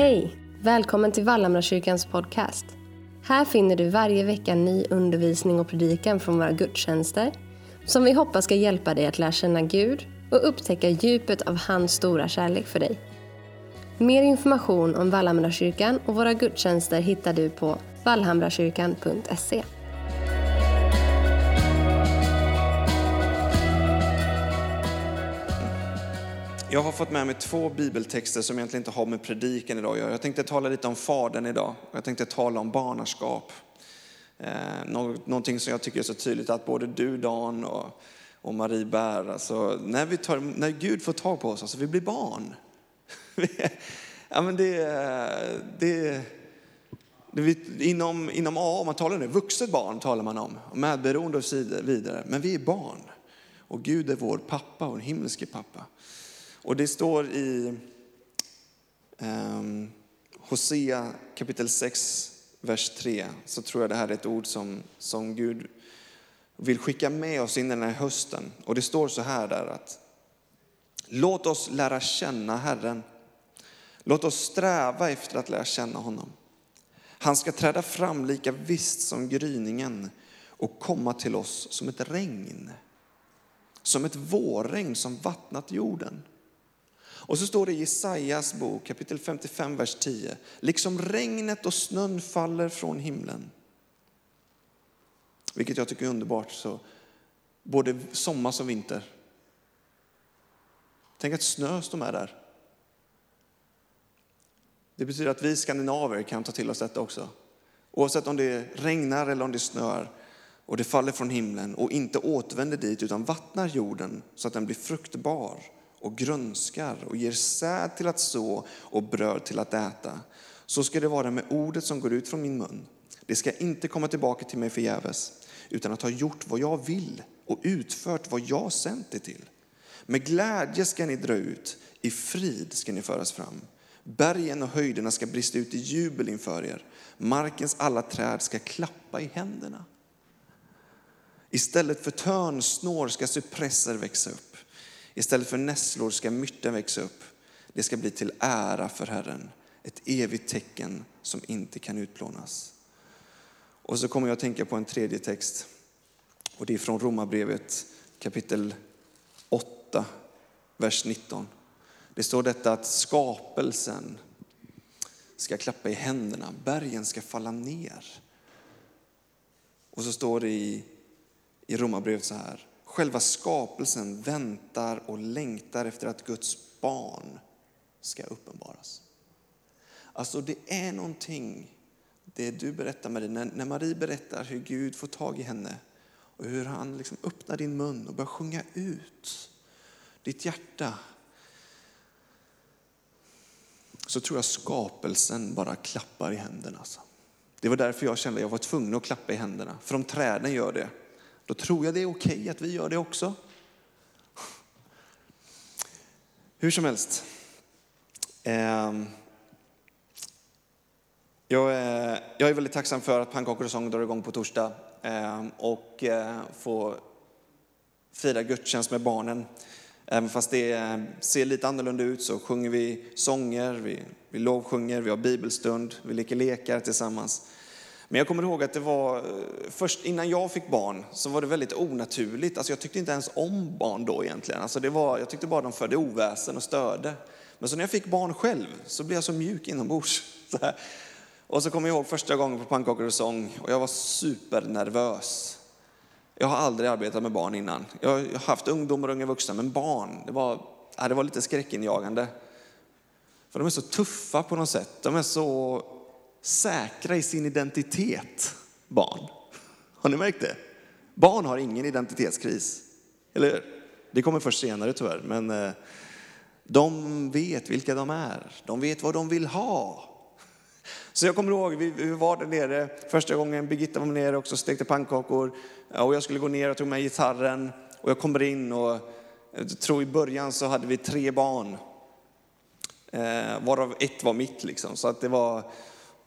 Hej! Välkommen till Vallhamrakyrkans podcast. Här finner du varje vecka ny undervisning och predikan från våra gudstjänster som vi hoppas ska hjälpa dig att lära känna Gud och upptäcka djupet av hans stora kärlek för dig. Mer information om Vallhamrakyrkan och våra gudstjänster hittar du på vallhamrakyrkan.se. Jag har fått med mig två bibeltexter som egentligen inte har med predikan idag att göra. Jag tänkte tala lite om Fadern idag. och Jag tänkte tala om barnaskap. Eh, någonting som jag tycker är så tydligt att både du Dan och, och Marie bär. Alltså, när, vi tar, när Gud får tag på oss, alltså vi blir barn. ja, men det, det, det, inom, inom AA, man talar nu, vuxet barn talar man om, medberoende och så vidare. Men vi är barn. Och Gud är vår pappa, vår himmelske pappa. Och det står i eh, Hosea kapitel 6, vers 3, så tror jag det här är ett ord som, som Gud vill skicka med oss in i den här hösten. Och det står så här där att låt oss lära känna Herren. Låt oss sträva efter att lära känna honom. Han ska träda fram lika visst som gryningen och komma till oss som ett regn. Som ett vårregn som vattnat jorden. Och så står det i Jesajas bok kapitel 55, vers 10. Liksom regnet och snön faller från himlen. Vilket jag tycker är underbart. Så både sommar som vinter. Tänk att snö står med där. Det betyder att vi skandinaver kan ta till oss detta också. Oavsett om det regnar eller om det snöar och det faller från himlen och inte återvänder dit utan vattnar jorden så att den blir fruktbar och grönskar och ger säd till att så och bröd till att äta. Så ska det vara med ordet som går ut från min mun. Det ska inte komma tillbaka till mig förgäves, utan att ha gjort vad jag vill och utfört vad jag sänt det till. Med glädje ska ni dra ut, i frid ska ni föras fram. Bergen och höjderna ska brista ut i jubel inför er. Markens alla träd ska klappa i händerna. Istället för törnsnår ska cypresser växa upp. Istället för nässlor ska myrten växa upp. Det ska bli till ära för Herren, ett evigt tecken som inte kan utplånas. Och så kommer jag att tänka på en tredje text. Och det är från Romarbrevet kapitel 8, vers 19. Det står detta att skapelsen ska klappa i händerna, bergen ska falla ner. Och så står det i, i Romarbrevet så här. Själva skapelsen väntar och längtar efter att Guds barn ska uppenbaras. Alltså det är någonting, det du berättar Marie, när, Marie berättar hur Gud får tag i henne och hur han liksom öppnar din mun och börjar sjunga ut ditt hjärta. Så tror jag skapelsen bara klappar i händerna. Alltså. Det var därför jag kände att jag var tvungen att klappa i händerna. För om träden gör det då tror jag det är okej att vi gör det också. Hur som helst. Ehm, jag är väldigt tacksam för att pannkakor och sång drar igång på torsdag ehm, och eh, får få fira gudstjänst med barnen. Även fast det ehm, ser lite annorlunda ut så sjunger vi sånger, vi, vi lovsjunger, vi har bibelstund, vi leker lekar tillsammans. Men jag kommer ihåg att det var, eh, först innan jag fick barn så var det väldigt onaturligt. Alltså jag tyckte inte ens om barn då egentligen. Alltså det var, jag tyckte bara de förde oväsen och störde. Men så när jag fick barn själv så blev jag så mjuk inombords. Så här. Och så kommer jag ihåg första gången på pannkakor och sång och jag var supernervös. Jag har aldrig arbetat med barn innan. Jag har haft ungdomar och unga vuxna, men barn, det var, äh, det var lite skräckinjagande. För de är så tuffa på något sätt. De är så säkra i sin identitet, barn. Har ni märkt det? Barn har ingen identitetskris. Eller Det kommer först senare tyvärr, men eh, de vet vilka de är. De vet vad de vill ha. Så jag kommer ihåg, vi var där nere första gången, Birgitta var nere också och stekte pannkakor. Och jag skulle gå ner och tog med gitarren. Och jag kommer in och jag tror i början så hade vi tre barn. Eh, varav ett var mitt liksom. Så att det var,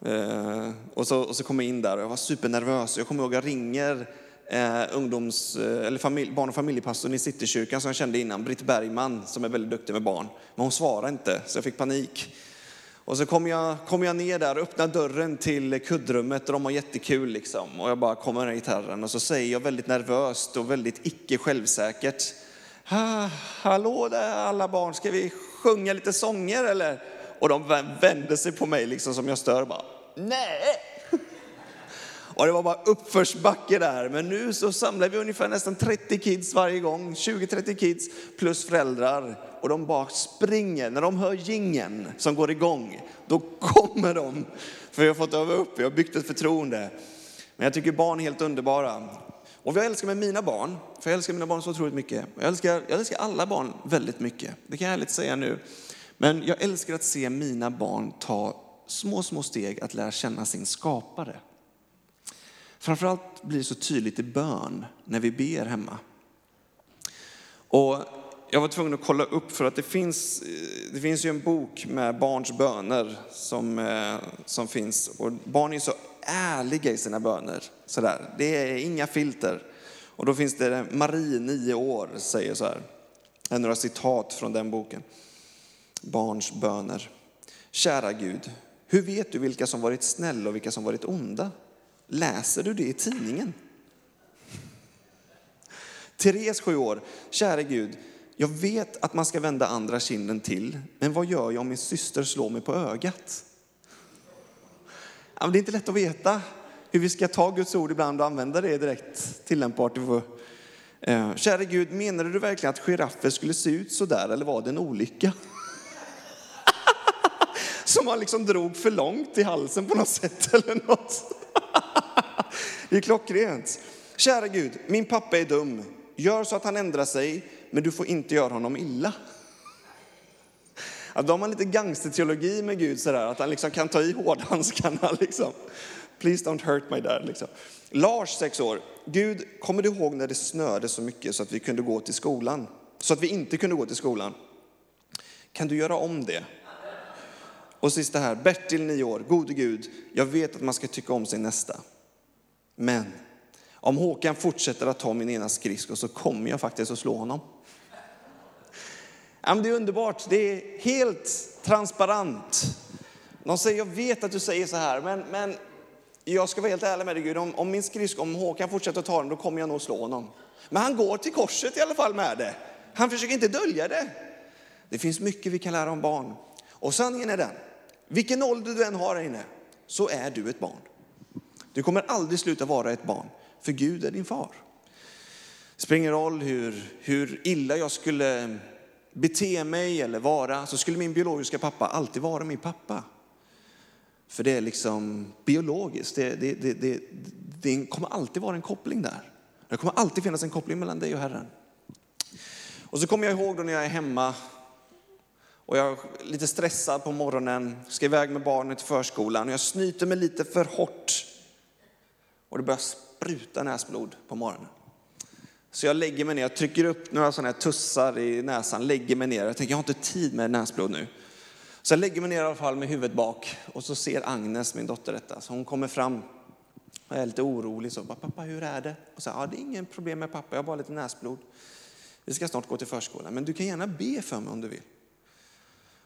Eh, och, så, och så kom jag in där och jag var supernervös. Jag kommer ihåg att jag ringer eh, ungdoms, eh, eller familj, barn och familjepastorn i Citykyrkan som jag kände innan, Britt Bergman, som är väldigt duktig med barn. Men hon svarade inte, så jag fick panik. Och så kommer jag, kom jag ner där och öppnar dörren till kuddrummet och de har jättekul liksom. Och jag bara kommer med gitarren och så säger jag väldigt nervöst och väldigt icke självsäkert. Ha, hallå där alla barn, ska vi sjunga lite sånger eller? Och de vänder sig på mig liksom som jag stör bara. Nej! Och det var bara uppförsbacke där. Men nu så samlar vi ungefär nästan 30 kids varje gång, 20-30 kids plus föräldrar. Och de bara springer. När de hör gingen som går igång, då kommer de. För vi har fått öva upp, vi har byggt ett förtroende. Men jag tycker barn är helt underbara. Och jag älskar med mina barn, för jag älskar mina barn så otroligt mycket. Jag älskar, jag älskar alla barn väldigt mycket, det kan jag ärligt säga nu. Men jag älskar att se mina barn ta små, små steg att lära känna sin skapare. Framförallt blir det så tydligt i bön när vi ber hemma. Och jag var tvungen att kolla upp för att det finns, det finns ju en bok med barns böner som, eh, som finns. Och barn är så ärliga i sina böner. Sådär. Det är inga filter. Och då finns det Marie, nio år, säger så här. Några citat från den boken. Barns böner. Kära Gud, hur vet du vilka som varit snälla och vilka som varit onda? Läser du det i tidningen? Therese, sju år. Käre Gud, jag vet att man ska vända andra kinden till, men vad gör jag om min syster slår mig på ögat? Ja, det är inte lätt att veta hur vi ska ta Guds ord ibland och använda det direkt tillämpbart. Eh, käre Gud, menade du verkligen att giraffer skulle se ut så där eller var det en olycka? Som man liksom drog för långt i halsen på något sätt eller något. Det är klockrent. Kära Gud, min pappa är dum. Gör så att han ändrar sig, men du får inte göra honom illa. Ja, då har man lite gangsterteologi med Gud sådär, att han liksom kan ta i hårdhandskarna liksom. Please don't hurt my dad liksom. Lars, sex år. Gud, kommer du ihåg när det snöade så mycket så att vi kunde gå till skolan? Så att vi inte kunde gå till skolan. Kan du göra om det? Och sista här, Bertil, nio år. Gode Gud, jag vet att man ska tycka om sin nästa. Men om Håkan fortsätter att ta min ena skridsko så kommer jag faktiskt att slå honom. Ja, det är underbart, det är helt transparent. De säger, jag vet att du säger så här, men, men jag ska vara helt ärlig med dig Gud, om, om min skridsko, om Håkan fortsätter att ta den, då kommer jag nog slå honom. Men han går till korset i alla fall med det. Han försöker inte dölja det. Det finns mycket vi kan lära om barn. Och sanningen är den, vilken ålder du än har här inne, så är du ett barn. Du kommer aldrig sluta vara ett barn, för Gud är din far. Det spelar ingen roll hur, hur illa jag skulle bete mig eller vara, så skulle min biologiska pappa alltid vara min pappa. För det är liksom biologiskt, det, det, det, det, det kommer alltid vara en koppling där. Det kommer alltid finnas en koppling mellan dig och Herren. Och så kommer jag ihåg då när jag är hemma och jag är lite stressad på morgonen, ska iväg med barnet till förskolan och jag snyter mig lite för hårt och det börjar spruta näsblod på morgonen. Så jag lägger mig ner, jag trycker upp några sådana här tussar i näsan, lägger mig ner. Jag tänker, jag har inte tid med näsblod nu. Så jag lägger mig ner i alla fall med huvudet bak och så ser Agnes, min dotter, detta. Så hon kommer fram och är lite orolig. Så, bara pappa, hur är det? Och så, ja, det är ingen problem med pappa, jag har bara lite näsblod. Vi ska snart gå till förskolan, men du kan gärna be för mig om du vill.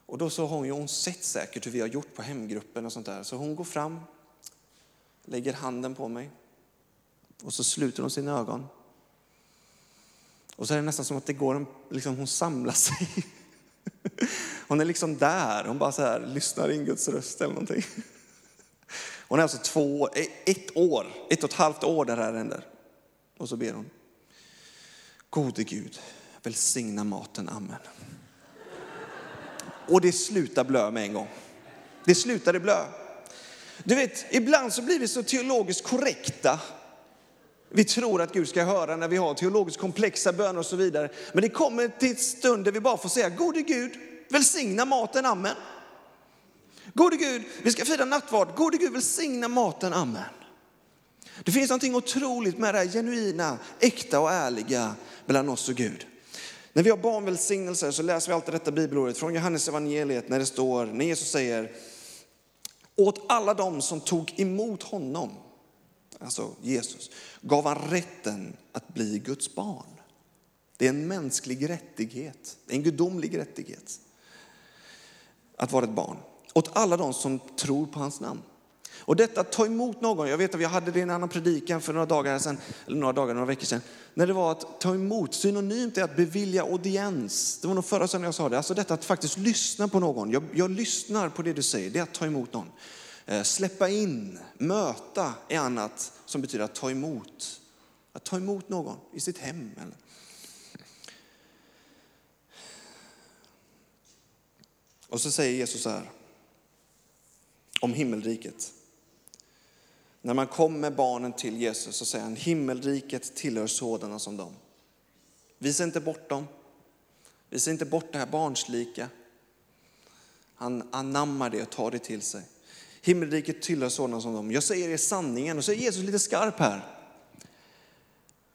Och då så har hon, hon sett säkert hur vi har gjort på hemgruppen och sånt där. Så hon går fram, lägger handen på mig och så sluter hon sina ögon. Och så är det nästan som att det går, liksom, hon samlar sig. Hon är liksom där, hon bara så här, lyssnar in Guds röst eller någonting. Hon är alltså två, e, ett år, ett och ett halvt år där det här händer. Och så ber hon. Gode Gud, välsigna maten, amen. Och det slutar blö med en gång. Det slutade blö. Du vet, ibland så blir vi så teologiskt korrekta. Vi tror att Gud ska höra när vi har teologiskt komplexa böner och så vidare. Men det kommer till ett stund där vi bara får säga, gode Gud, välsigna maten, amen. Gode Gud, vi ska fira nattvard. Gode Gud, välsigna maten, amen. Det finns någonting otroligt med det här genuina, äkta och ärliga mellan oss och Gud. När vi har barnvälsignelser så läser vi alltid detta bibelordet från Johannes evangeliet när det står, när Jesus säger, åt alla dem som tog emot honom, alltså Jesus, gav han rätten att bli Guds barn. Det är en mänsklig rättighet, en gudomlig rättighet att vara ett barn. åt alla de som tror på hans namn. Och detta att ta emot någon, jag vet att vi hade det i en annan predikan för några dagar sedan, eller några dagar, några veckor sedan, när det var att ta emot, synonymt är att bevilja audiens. Det var nog förra söndagen jag sa det, alltså detta att faktiskt lyssna på någon. Jag, jag lyssnar på det du säger, det är att ta emot någon. Eh, släppa in, möta är annat som betyder att ta emot. Att ta emot någon i sitt hem. Eller. Och så säger Jesus så här om himmelriket. När man kommer med barnen till Jesus så säger han himmelriket tillhör sådana som dem. Visa inte bort dem. Visa inte bort det här barnslika. Han anammar det och tar det till sig. Himmelriket tillhör sådana som dem. Jag säger er sanningen och så är Jesus lite skarp här.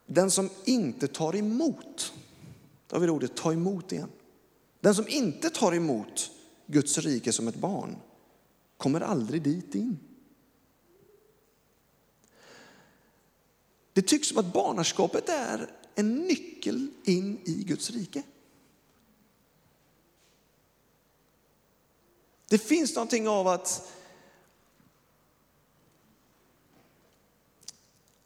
Den som inte tar emot, då har vi ordet ta emot igen. Den som inte tar emot Guds rike som ett barn kommer aldrig dit in. Det tycks som att barnaskapet är en nyckel in i Guds rike. Det finns någonting av att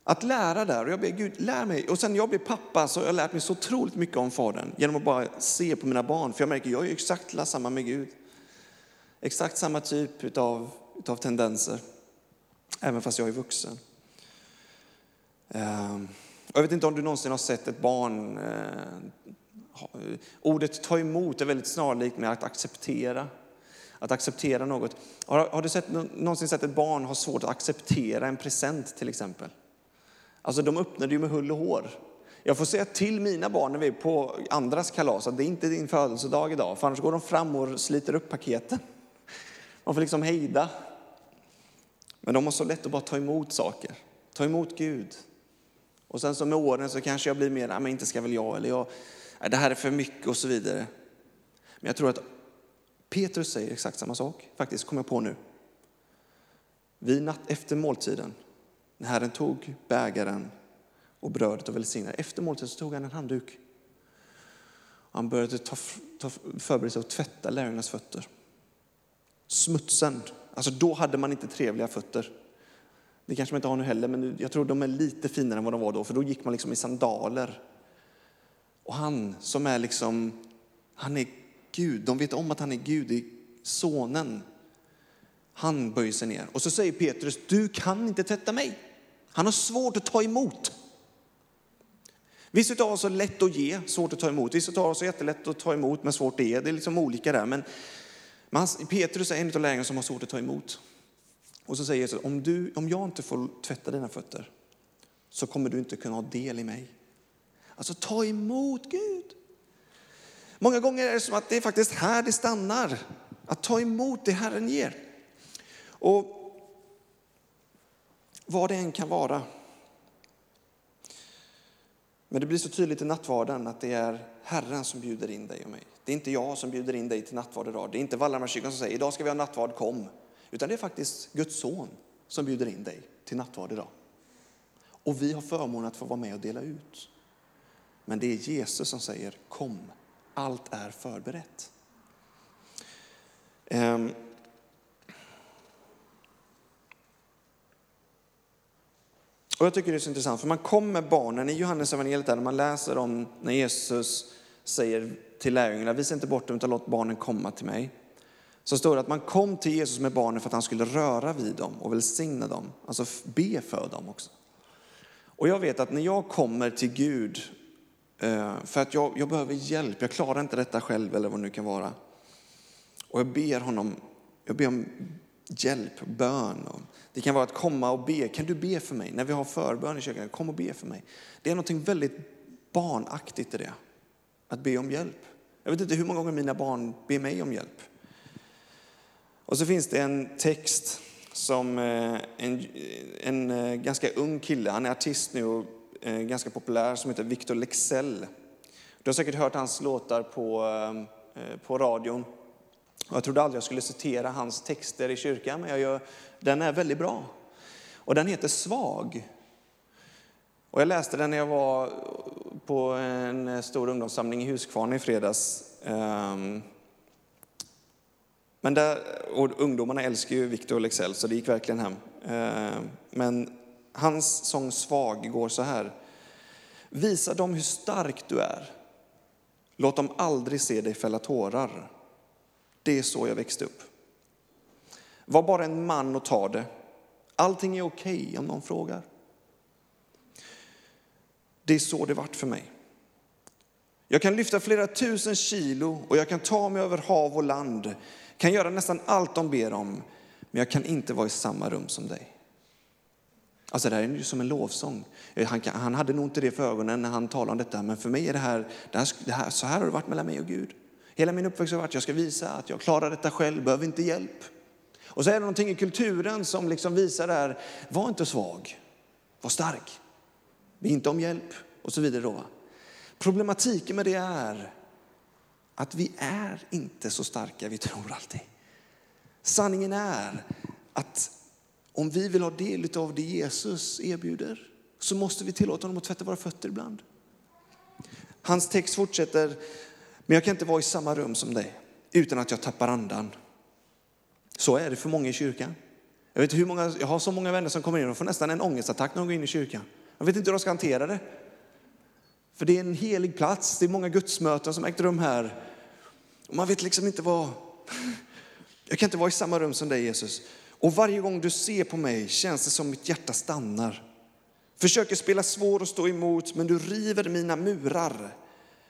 Att lära där, och jag ber Gud, lär mig. Och sen jag blev pappa så har jag lärt mig så otroligt mycket om Fadern genom att bara se på mina barn. För jag märker, jag är exakt samma med Gud. Exakt samma typ av utav tendenser, även fast jag är vuxen. Ehm, jag vet inte om du någonsin har sett ett barn, eh, ordet ta emot är väldigt snarlikt med att acceptera. Att acceptera något. Har, har du sett, någonsin sett ett barn ha svårt att acceptera en present till exempel? Alltså de öppnar ju med hull och hår. Jag får säga till mina barn när vi är på andras kalas att det är inte din födelsedag idag, för annars går de fram och sliter upp paketen. Man får liksom hejda. Men de har så lätt att bara ta emot saker, ta emot Gud. Och sen så med åren så kanske jag blir mer, men inte ska väl jag, eller jag, det här är för mycket och så vidare. Men jag tror att Petrus säger exakt samma sak, faktiskt, kommer jag på nu. Vid natt efter måltiden när Herren tog bägaren och brödet och välsignade. Efter måltiden så tog han en handduk. Han började ta, ta, förbereda sig att tvätta lärjungarnas fötter. Smutsen, alltså då hade man inte trevliga fötter. Det kanske man inte har nu heller, men jag tror de är lite finare än vad de var då, för då gick man liksom i sandaler. Och han som är liksom, han är Gud, de vet om att han är Gud, sonen. Han böjer sig ner och så säger Petrus, du kan inte tvätta mig. Han har svårt att ta emot. Vissa av oss har lätt att ge, svårt att ta emot. Vissa av oss har jättelätt att ta emot, men svårt att ge. Det är liksom olika där. Men, men Petrus är en av lärjungarna som har svårt att ta emot. Och så säger Jesus, om, du, om jag inte får tvätta dina fötter så kommer du inte kunna ha del i mig. Alltså ta emot Gud. Många gånger är det som att det är faktiskt här det stannar. Att ta emot det Herren ger. Och vad det än kan vara. Men det blir så tydligt i nattvarden att det är Herren som bjuder in dig och mig. Det är inte jag som bjuder in dig till nattvard idag. Det är inte Vallhammarskyrkan som säger idag ska vi ha nattvard, kom. Utan det är faktiskt Guds son som bjuder in dig till nattvard idag. Och vi har förmånen att få vara med och dela ut. Men det är Jesus som säger kom, allt är förberett. Um, Och jag tycker det är så intressant, för man kommer barnen i Johannes evangeliet där man läser om när Jesus säger till lärjungarna, visa inte bort dem utan låt barnen komma till mig. Så står det att man kom till Jesus med barnen för att han skulle röra vid dem och välsigna dem, alltså be för dem också. Och jag vet att när jag kommer till Gud eh, för att jag, jag behöver hjälp, jag klarar inte detta själv eller vad det nu kan vara. Och jag ber honom, jag ber om hjälp, bön. Det kan vara att komma och be. Kan du be för mig? När vi har förbön i kyrkan, kom och be för mig. Det är något väldigt barnaktigt i det. Att be om hjälp. Jag vet inte hur många gånger mina barn ber mig om hjälp. Och så finns det en text som eh, en, en eh, ganska ung kille, han är artist nu och eh, ganska populär, som heter Victor Lexell. Du har säkert hört hans låtar på, på radion. Jag trodde aldrig jag skulle citera hans texter i kyrkan, men jag gör, den är väldigt bra. Och den heter Svag. Och jag läste den när jag var på en stor ungdomssamling i Huskvarna i fredags. Ehm, men där, och ungdomarna älskar ju Victor Lexell, så det gick verkligen hem. Eh, men hans sång Svag går så här. Visa dem hur stark du är. Låt dem aldrig se dig fälla tårar. Det är så jag växte upp. Var bara en man och ta det. Allting är okej okay om någon frågar. Det är så det vart för mig. Jag kan lyfta flera tusen kilo och jag kan ta mig över hav och land. Kan göra nästan allt de ber om, men jag kan inte vara i samma rum som dig. Alltså det här är ju som en lovsång. Eh, han, han, hade nog inte det för ögonen när han talade om detta, men för mig är det här, det här, det här, så här har det varit mellan mig och Gud. Hela min uppväxt har varit, jag ska visa att jag klarar detta själv, behöver inte hjälp. Och så är det någonting i kulturen som liksom visar det här, var inte svag, var stark, be inte om hjälp och så vidare. Då. Problematiken med det är att vi är inte så starka vi tror alltid. Sanningen är att om vi vill ha del av det Jesus erbjuder så måste vi tillåta honom att tvätta våra fötter ibland. Hans text fortsätter, men jag kan inte vara i samma rum som dig utan att jag tappar andan. Så är det för många i kyrkan. Jag, vet hur många, jag har så många vänner som kommer in och får nästan en ångestattack när de går in i kyrkan. Jag vet inte hur de ska hantera det. För det är en helig plats, det är många gudsmöten som ägt rum här. Och man vet liksom inte vad... Jag kan inte vara i samma rum som dig Jesus. Och varje gång du ser på mig känns det som mitt hjärta stannar. Försöker spela svår och stå emot, men du river mina murar.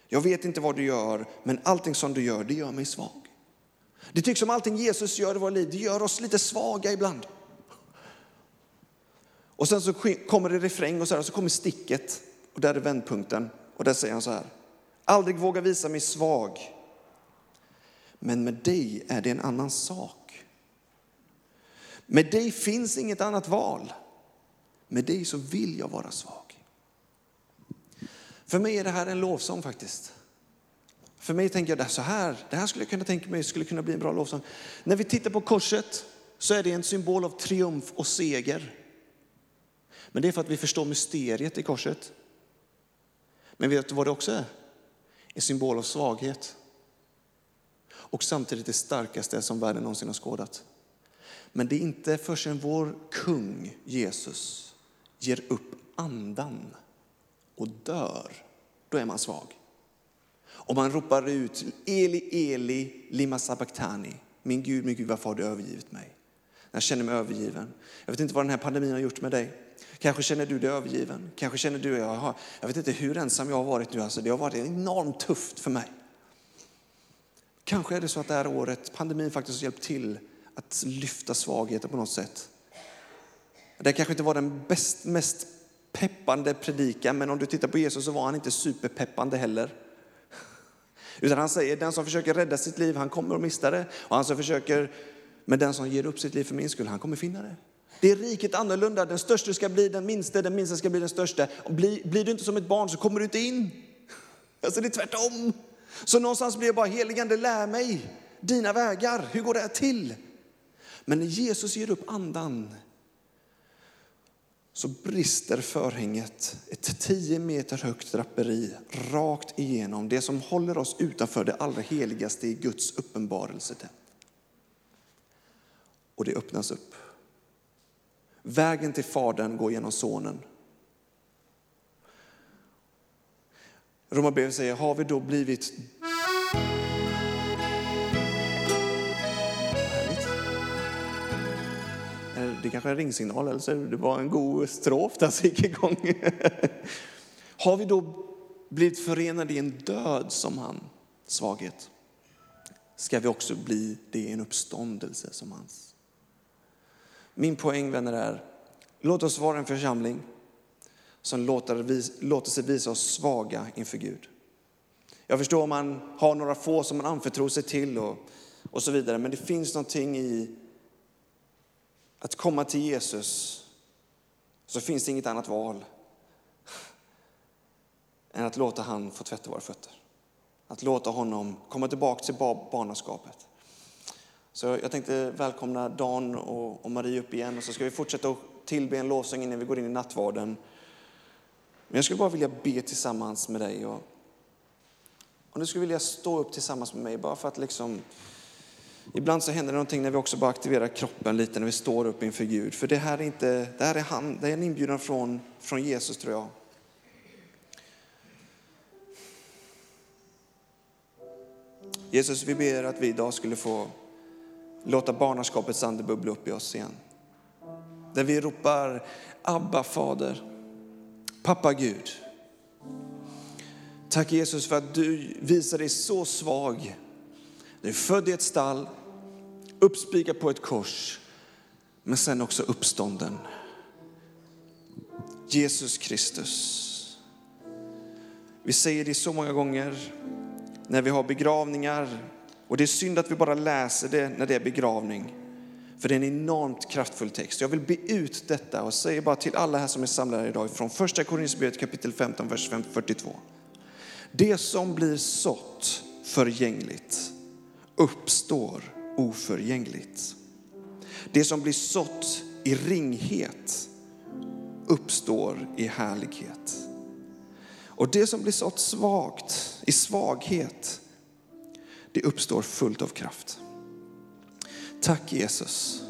Jag vet inte vad du gör, men allting som du gör, det gör mig svag. Det tycks som allting Jesus gör i våra liv, det gör oss lite svaga ibland. Och sen så kommer det refräng och så, här, och så kommer sticket. Och där är vändpunkten. Och där säger han så här. Aldrig våga visa mig svag. Men med dig är det en annan sak. Med dig finns inget annat val. Med dig så vill jag vara svag. För mig är det här en lovsång faktiskt. För mig tänker jag så här, det här skulle jag kunna tänka mig skulle kunna bli en bra lovsång. När vi tittar på korset så är det en symbol av triumf och seger. Men det är för att vi förstår mysteriet i korset. Men vet du vad det också är? En symbol av svaghet. Och samtidigt det starkaste som världen någonsin har skådat. Men det är inte förrän vår kung Jesus ger upp andan och dör, då är man svag. Och man ropar ut Eli, Eli, lima sabachthani. Min Gud, min Gud, varför har du övergivit mig? Jag känner mig övergiven. Jag vet inte vad den här pandemin har gjort med dig. Kanske känner du dig övergiven. Kanske känner du, jag, jag vet inte hur ensam jag har varit nu. Alltså, det har varit enormt tufft för mig. Kanske är det så att det här året, pandemin faktiskt har hjälpt till att lyfta svagheten på något sätt. Det kanske inte var den bäst, mest peppande predikan, men om du tittar på Jesus så var han inte superpeppande heller. Utan han säger, den som försöker rädda sitt liv, han kommer att mista det. Och han som försöker, men den som ger upp sitt liv för min skull, han kommer finna det. Det är riket annorlunda. Den största ska bli den minste, den minsta ska bli den största. Blir, blir du inte som ett barn så kommer du inte in. Alltså det är tvärtom. Så någonstans blir jag bara heligande, lär mig dina vägar. Hur går det här till? Men när Jesus ger upp andan så brister förhänget, ett tio meter högt draperi rakt igenom det som håller oss utanför det allra heligaste i Guds uppenbarelse. Och det öppnas upp. Vägen till Fadern går genom Sonen. Romarbrevet säger, har vi då blivit eh, Det kanske är en ringsignal eller så det var en god strof där som gick igång. Har vi då blivit förenade i en död som han, svaghet, ska vi också bli det i en uppståndelse som hans. Min poäng vänner är, låt oss vara en församling som låter, låter sig visa oss svaga inför Gud. Jag förstår om man har några få som man anförtror sig till och, och så vidare, men det finns någonting i att komma till Jesus så finns det inget annat val än att låta han få tvätta våra fötter. Att låta honom komma tillbaka till barnaskapet. Så jag tänkte välkomna Dan och Marie upp igen och så ska vi fortsätta att tillbe en lovsång innan vi går in i nattvarden. Men jag skulle bara vilja be tillsammans med dig. Och, och du skulle vilja stå upp tillsammans med mig bara för att liksom Ibland så händer det någonting när vi också bara aktiverar kroppen lite när vi står upp inför Gud. För det här är, inte, det här är, han, det är en inbjudan från, från Jesus tror jag. Jesus, vi ber att vi idag skulle få låta barnaskapets ande bubbla upp i oss igen. Där vi ropar Abba fader, pappa Gud. Tack Jesus för att du visar dig så svag. Du är född i ett stall, uppspikad på ett kors, men sen också uppstånden. Jesus Kristus. Vi säger det så många gånger när vi har begravningar och det är synd att vi bara läser det när det är begravning. För det är en enormt kraftfull text. Jag vill be ut detta och säger bara till alla här som är samlade idag från första Korinthierbrevet kapitel 15, vers 42. Det som blir sått förgängligt uppstår oförgängligt. Det som blir sått i ringhet uppstår i härlighet. Och det som blir sått svagt, i svaghet, det uppstår fullt av kraft. Tack Jesus.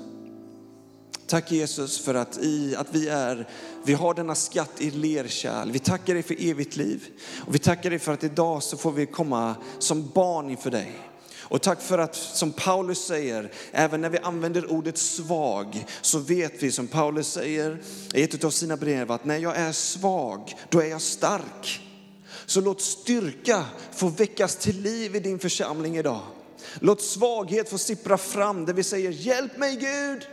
Tack Jesus för att, i, att vi, är, vi har denna skatt i lerkärl. Vi tackar dig för evigt liv. Och vi tackar dig för att idag så får vi komma som barn inför dig. Och tack för att, som Paulus säger, även när vi använder ordet svag, så vet vi som Paulus säger i ett av sina brev att när jag är svag, då är jag stark. Så låt styrka få väckas till liv i din församling idag. Låt svaghet få sippra fram där vi säger hjälp mig Gud.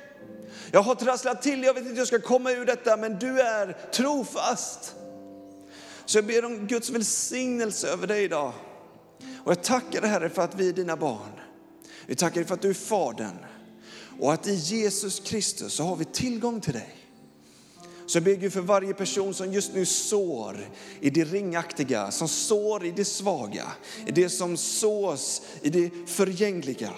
Jag har trasslat till, jag vet inte hur jag ska komma ur detta, men du är trofast. Så jag ber om Guds välsignelse över dig idag. Och jag tackar dig Herre för att vi är dina barn. Vi tackar dig för att du är Fadern. Och att i Jesus Kristus så har vi tillgång till dig. Så jag ber Gud för varje person som just nu sår i det ringaktiga, som sår i det svaga, i det som sås i det förgängliga.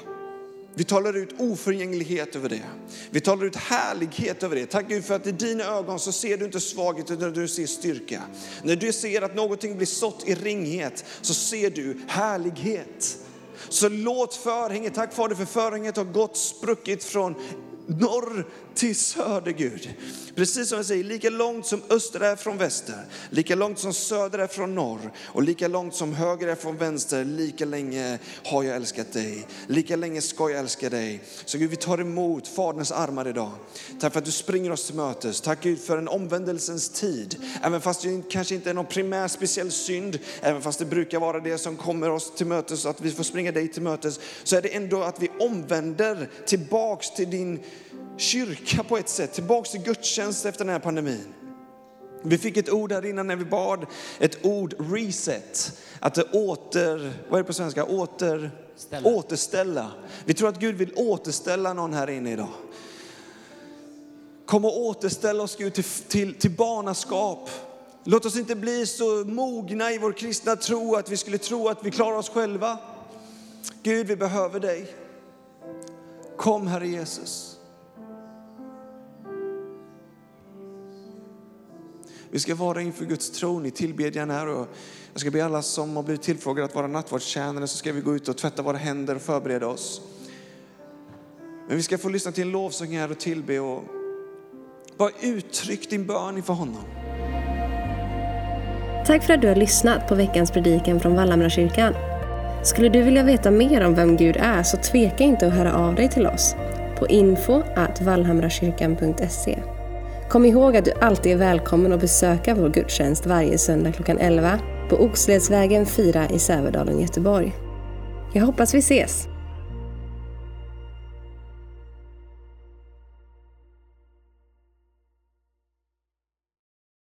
Vi talar ut oförgänglighet över det. Vi talar ut härlighet över det. Tack Gud för att i dina ögon så ser du inte svaghet utan du ser styrka. När du ser att någonting blir sått i ringhet så ser du härlighet. Så låt förhänget, tack Fader för förhänget har gått spruckit från norr till söder Gud. Precis som jag säger, lika långt som öster är från väster, lika långt som söder är från norr och lika långt som höger är från vänster, lika länge har jag älskat dig. Lika länge ska jag älska dig. Så Gud, vi tar emot Faderns armar idag. Tack för att du springer oss till mötes. Tack Gud för en omvändelsens tid. Även fast det kanske inte är någon primär speciell synd, även fast det brukar vara det som kommer oss till mötes, att vi får springa dig till mötes, så är det ändå att vi omvänder tillbaks till din kyrka på ett sätt, tillbaks till gudstjänst efter den här pandemin. Vi fick ett ord här innan när vi bad, ett ord reset. Att det åter, vad är det på svenska? Åter, Ställa. återställa. Vi tror att Gud vill återställa någon här inne idag. Kom och återställa oss Gud till, till, till barnaskap. Låt oss inte bli så mogna i vår kristna tro att vi skulle tro att vi klarar oss själva. Gud, vi behöver dig. Kom Herre Jesus. Vi ska vara inför Guds tron i tillbedjan här och jag ska be alla som har blivit tillfrågade att vara nattvardstjänare så ska vi gå ut och tvätta våra händer och förbereda oss. Men vi ska få lyssna till en lovsång här och tillbe och bara uttryck din bön inför honom. Tack för att du har lyssnat på veckans predikan från Vallhamrakyrkan. Skulle du vilja veta mer om vem Gud är så tveka inte att höra av dig till oss på info vallhamrakyrkan.se. Kom ihåg att du alltid är välkommen att besöka vår gudstjänst varje söndag klockan 11 på Oxledsvägen 4 i Sävedalen, Göteborg. Jag hoppas vi ses!